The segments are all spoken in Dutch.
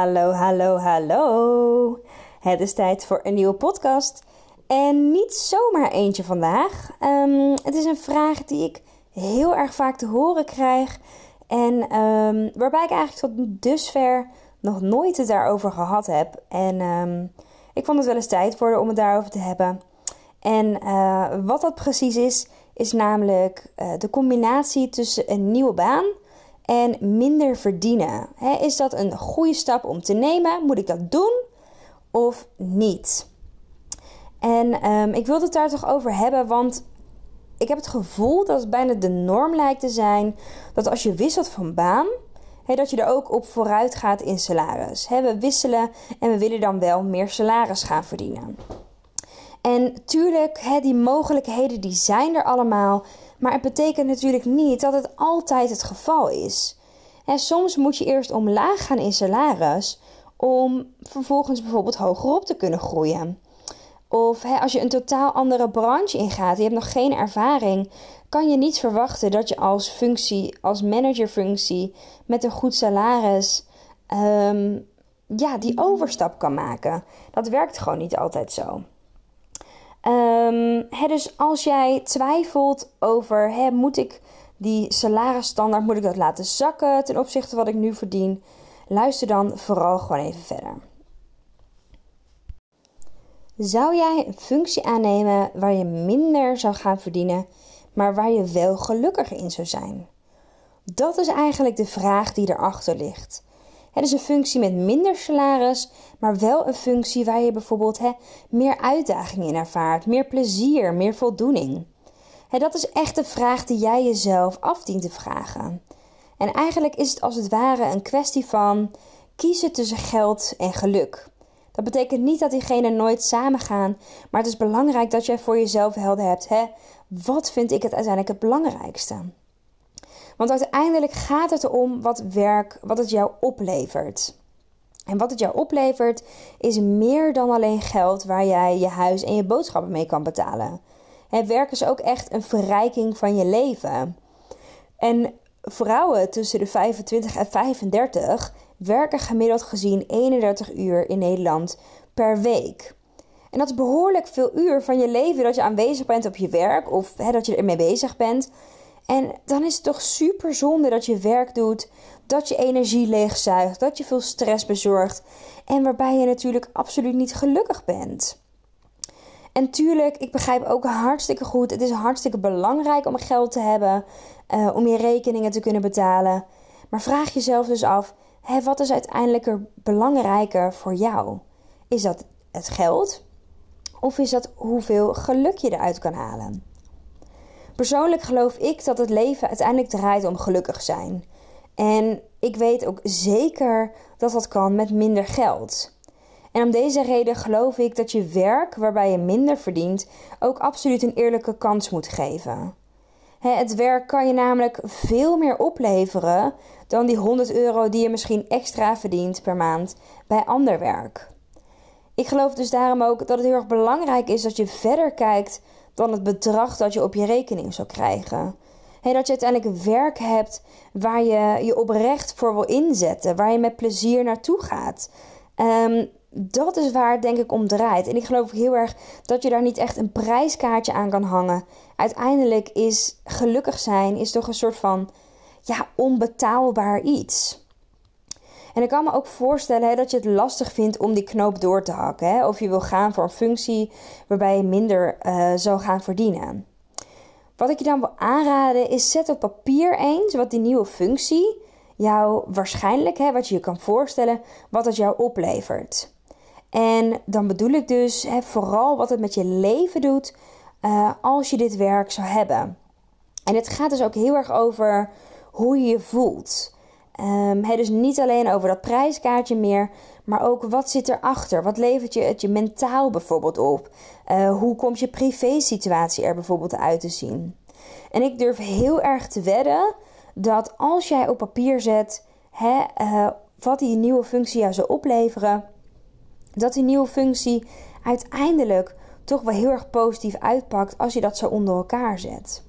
Hallo, hallo, hallo. Het is tijd voor een nieuwe podcast. En niet zomaar eentje vandaag. Ehm, het is een vraag die ik heel erg vaak te horen krijg. En ehm, waarbij ik eigenlijk tot dusver nog nooit het daarover gehad heb. En ehm, ik vond het wel eens tijd worden om het daarover te hebben. En uh, wat dat precies is, is namelijk uh, de combinatie tussen een nieuwe baan en minder verdienen. is dat een goede stap om te nemen? Moet ik dat doen of niet? En um, ik wil het daar toch over hebben, want ik heb het gevoel dat het bijna de norm lijkt te zijn dat als je wisselt van baan, dat je er ook op vooruit gaat in salaris. we wisselen en we willen dan wel meer salaris gaan verdienen. En tuurlijk, die mogelijkheden die zijn er allemaal. Maar het betekent natuurlijk niet dat het altijd het geval is. En soms moet je eerst omlaag gaan in salaris om vervolgens bijvoorbeeld hogerop te kunnen groeien. Of hè, als je een totaal andere branche ingaat, je hebt nog geen ervaring, kan je niet verwachten dat je als functie, als managerfunctie met een goed salaris, um, ja, die overstap kan maken. Dat werkt gewoon niet altijd zo. Um, dus als jij twijfelt over, hè, moet ik die salarisstandaard, moet ik dat laten zakken ten opzichte van wat ik nu verdien? Luister dan vooral gewoon even verder. Zou jij een functie aannemen waar je minder zou gaan verdienen, maar waar je wel gelukkiger in zou zijn? Dat is eigenlijk de vraag die erachter ligt. Het is een functie met minder salaris, maar wel een functie waar je bijvoorbeeld meer uitdaging in ervaart, meer plezier, meer voldoening. dat is echt de vraag die jij jezelf af dient te vragen. En eigenlijk is het als het ware een kwestie van kiezen tussen geld en geluk. Dat betekent niet dat diegenen nooit samengaan, maar het is belangrijk dat jij voor jezelf helder hebt. Hè? Wat vind ik het uiteindelijk het belangrijkste? Want uiteindelijk gaat het erom wat werk, wat het jou oplevert. En wat het jou oplevert is meer dan alleen geld waar jij je huis en je boodschappen mee kan betalen. Het werk is ook echt een verrijking van je leven. En vrouwen tussen de 25 en 35 werken gemiddeld gezien 31 uur in Nederland per week. En dat is behoorlijk veel uur van je leven dat je aanwezig bent op je werk of hè, dat je ermee bezig bent. En dan is het toch super zonde dat je werk doet, dat je energie leegzuigt, dat je veel stress bezorgt en waarbij je natuurlijk absoluut niet gelukkig bent. En tuurlijk, ik begrijp ook hartstikke goed, het is hartstikke belangrijk om geld te hebben, uh, om je rekeningen te kunnen betalen. Maar vraag jezelf dus af, hé, wat is uiteindelijk er belangrijker voor jou? Is dat het geld? Of is dat hoeveel geluk je eruit kan halen? Persoonlijk geloof ik dat het leven uiteindelijk draait om gelukkig zijn. En ik weet ook zeker dat dat kan met minder geld. En om deze reden geloof ik dat je werk waarbij je minder verdient ook absoluut een eerlijke kans moet geven. Het werk kan je namelijk veel meer opleveren dan die 100 euro die je misschien extra verdient per maand bij ander werk. Ik geloof dus daarom ook dat het heel erg belangrijk is dat je verder kijkt dan het bedrag dat je op je rekening zou krijgen. dat je uiteindelijk werk hebt waar je je oprecht voor wil inzetten, waar je met plezier naartoe gaat. Um, dat is waar het denk ik om draait. En ik geloof heel erg dat je daar niet echt een prijskaartje aan kan hangen. Uiteindelijk is gelukkig zijn is toch een soort van ja, onbetaalbaar iets. En ik kan me ook voorstellen hè, dat je het lastig vindt om die knoop door te hakken. Hè? Of je wil gaan voor een functie waarbij je minder uh, zou gaan verdienen. Wat ik je dan wil aanraden is zet op papier eens wat die nieuwe functie jou waarschijnlijk, hè, wat je je kan voorstellen, wat het jou oplevert. En dan bedoel ik dus hè, vooral wat het met je leven doet uh, als je dit werk zou hebben. En het gaat dus ook heel erg over hoe je je voelt. Um, dus niet alleen over dat prijskaartje meer, maar ook wat zit erachter? Wat levert je het je mentaal bijvoorbeeld op? Uh, hoe komt je privé-situatie er bijvoorbeeld uit te zien? En ik durf heel erg te wedden dat als jij op papier zet hè, uh, wat die nieuwe functie jou zou opleveren, dat die nieuwe functie uiteindelijk toch wel heel erg positief uitpakt als je dat zo onder elkaar zet.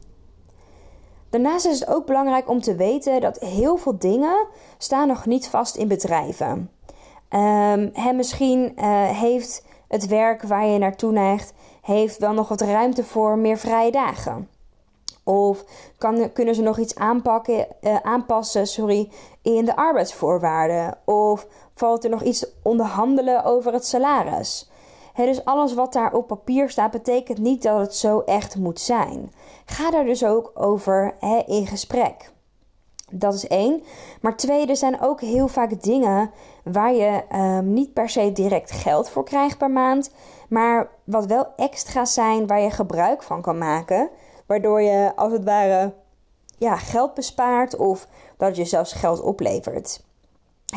Daarnaast is het ook belangrijk om te weten dat heel veel dingen staan nog niet vast in bedrijven. Um, misschien uh, heeft het werk waar je naartoe neigt, heeft wel nog wat ruimte voor meer vrije dagen. Of kan, kunnen ze nog iets aanpakken, uh, aanpassen sorry, in de arbeidsvoorwaarden? Of valt er nog iets onderhandelen over het salaris? Dus alles wat daar op papier staat, betekent niet dat het zo echt moet zijn. Ga daar dus ook over in gesprek. Dat is één. Maar twee, er zijn ook heel vaak dingen waar je ehm, niet per se direct geld voor krijgt per maand. Maar wat wel extra zijn waar je gebruik van kan maken. Waardoor je als het ware ja, geld bespaart of dat je zelfs geld oplevert.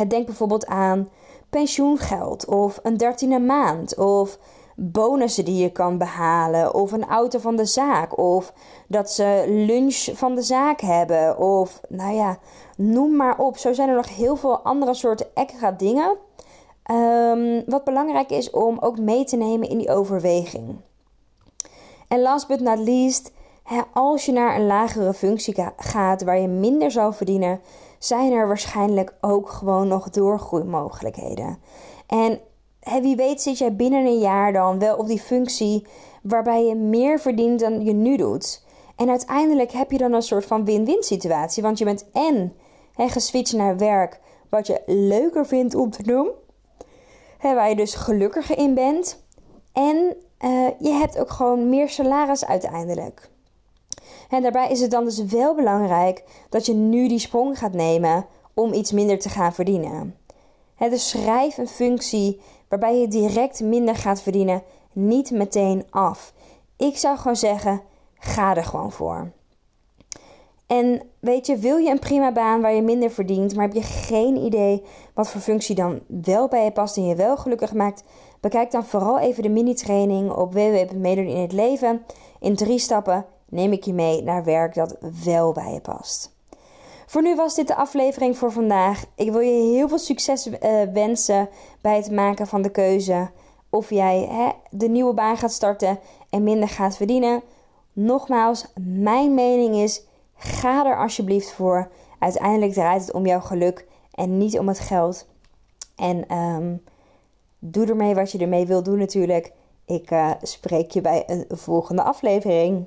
Denk bijvoorbeeld aan pensioengeld of een dertiende maand of bonussen die je kan behalen of een auto van de zaak of dat ze lunch van de zaak hebben of nou ja, noem maar op. Zo zijn er nog heel veel andere soorten extra dingen. Um, wat belangrijk is om ook mee te nemen in die overweging. En last but not least, als je naar een lagere functie gaat waar je minder zou verdienen, zijn er waarschijnlijk ook gewoon nog doorgroeimogelijkheden. En wie weet zit jij binnen een jaar dan wel op die functie waarbij je meer verdient dan je nu doet. En uiteindelijk heb je dan een soort van win-win situatie, want je bent en geswitcht naar werk wat je leuker vindt om te doen, waar je dus gelukkiger in bent. En uh, je hebt ook gewoon meer salaris uiteindelijk. En daarbij is het dan dus wel belangrijk dat je nu die sprong gaat nemen om iets minder te gaan verdienen. dus schrijf een functie waarbij je direct minder gaat verdienen niet meteen af. Ik zou gewoon zeggen: ga er gewoon voor. En weet je, wil je een prima baan waar je minder verdient, maar heb je geen idee wat voor functie dan wel bij je past en je wel gelukkig maakt? Bekijk dan vooral even de mini-training op www.meedoen in het leven. In drie stappen neem ik je mee naar werk dat wel bij je past. Voor nu was dit de aflevering voor vandaag. Ik wil je heel veel succes uh, wensen bij het maken van de keuze of jij hè, de nieuwe baan gaat starten en minder gaat verdienen. Nogmaals, mijn mening is: ga er alsjeblieft voor. Uiteindelijk draait het om jouw geluk en niet om het geld. En um, doe ermee wat je ermee wil doen, natuurlijk. Ik uh, spreek je bij een volgende aflevering.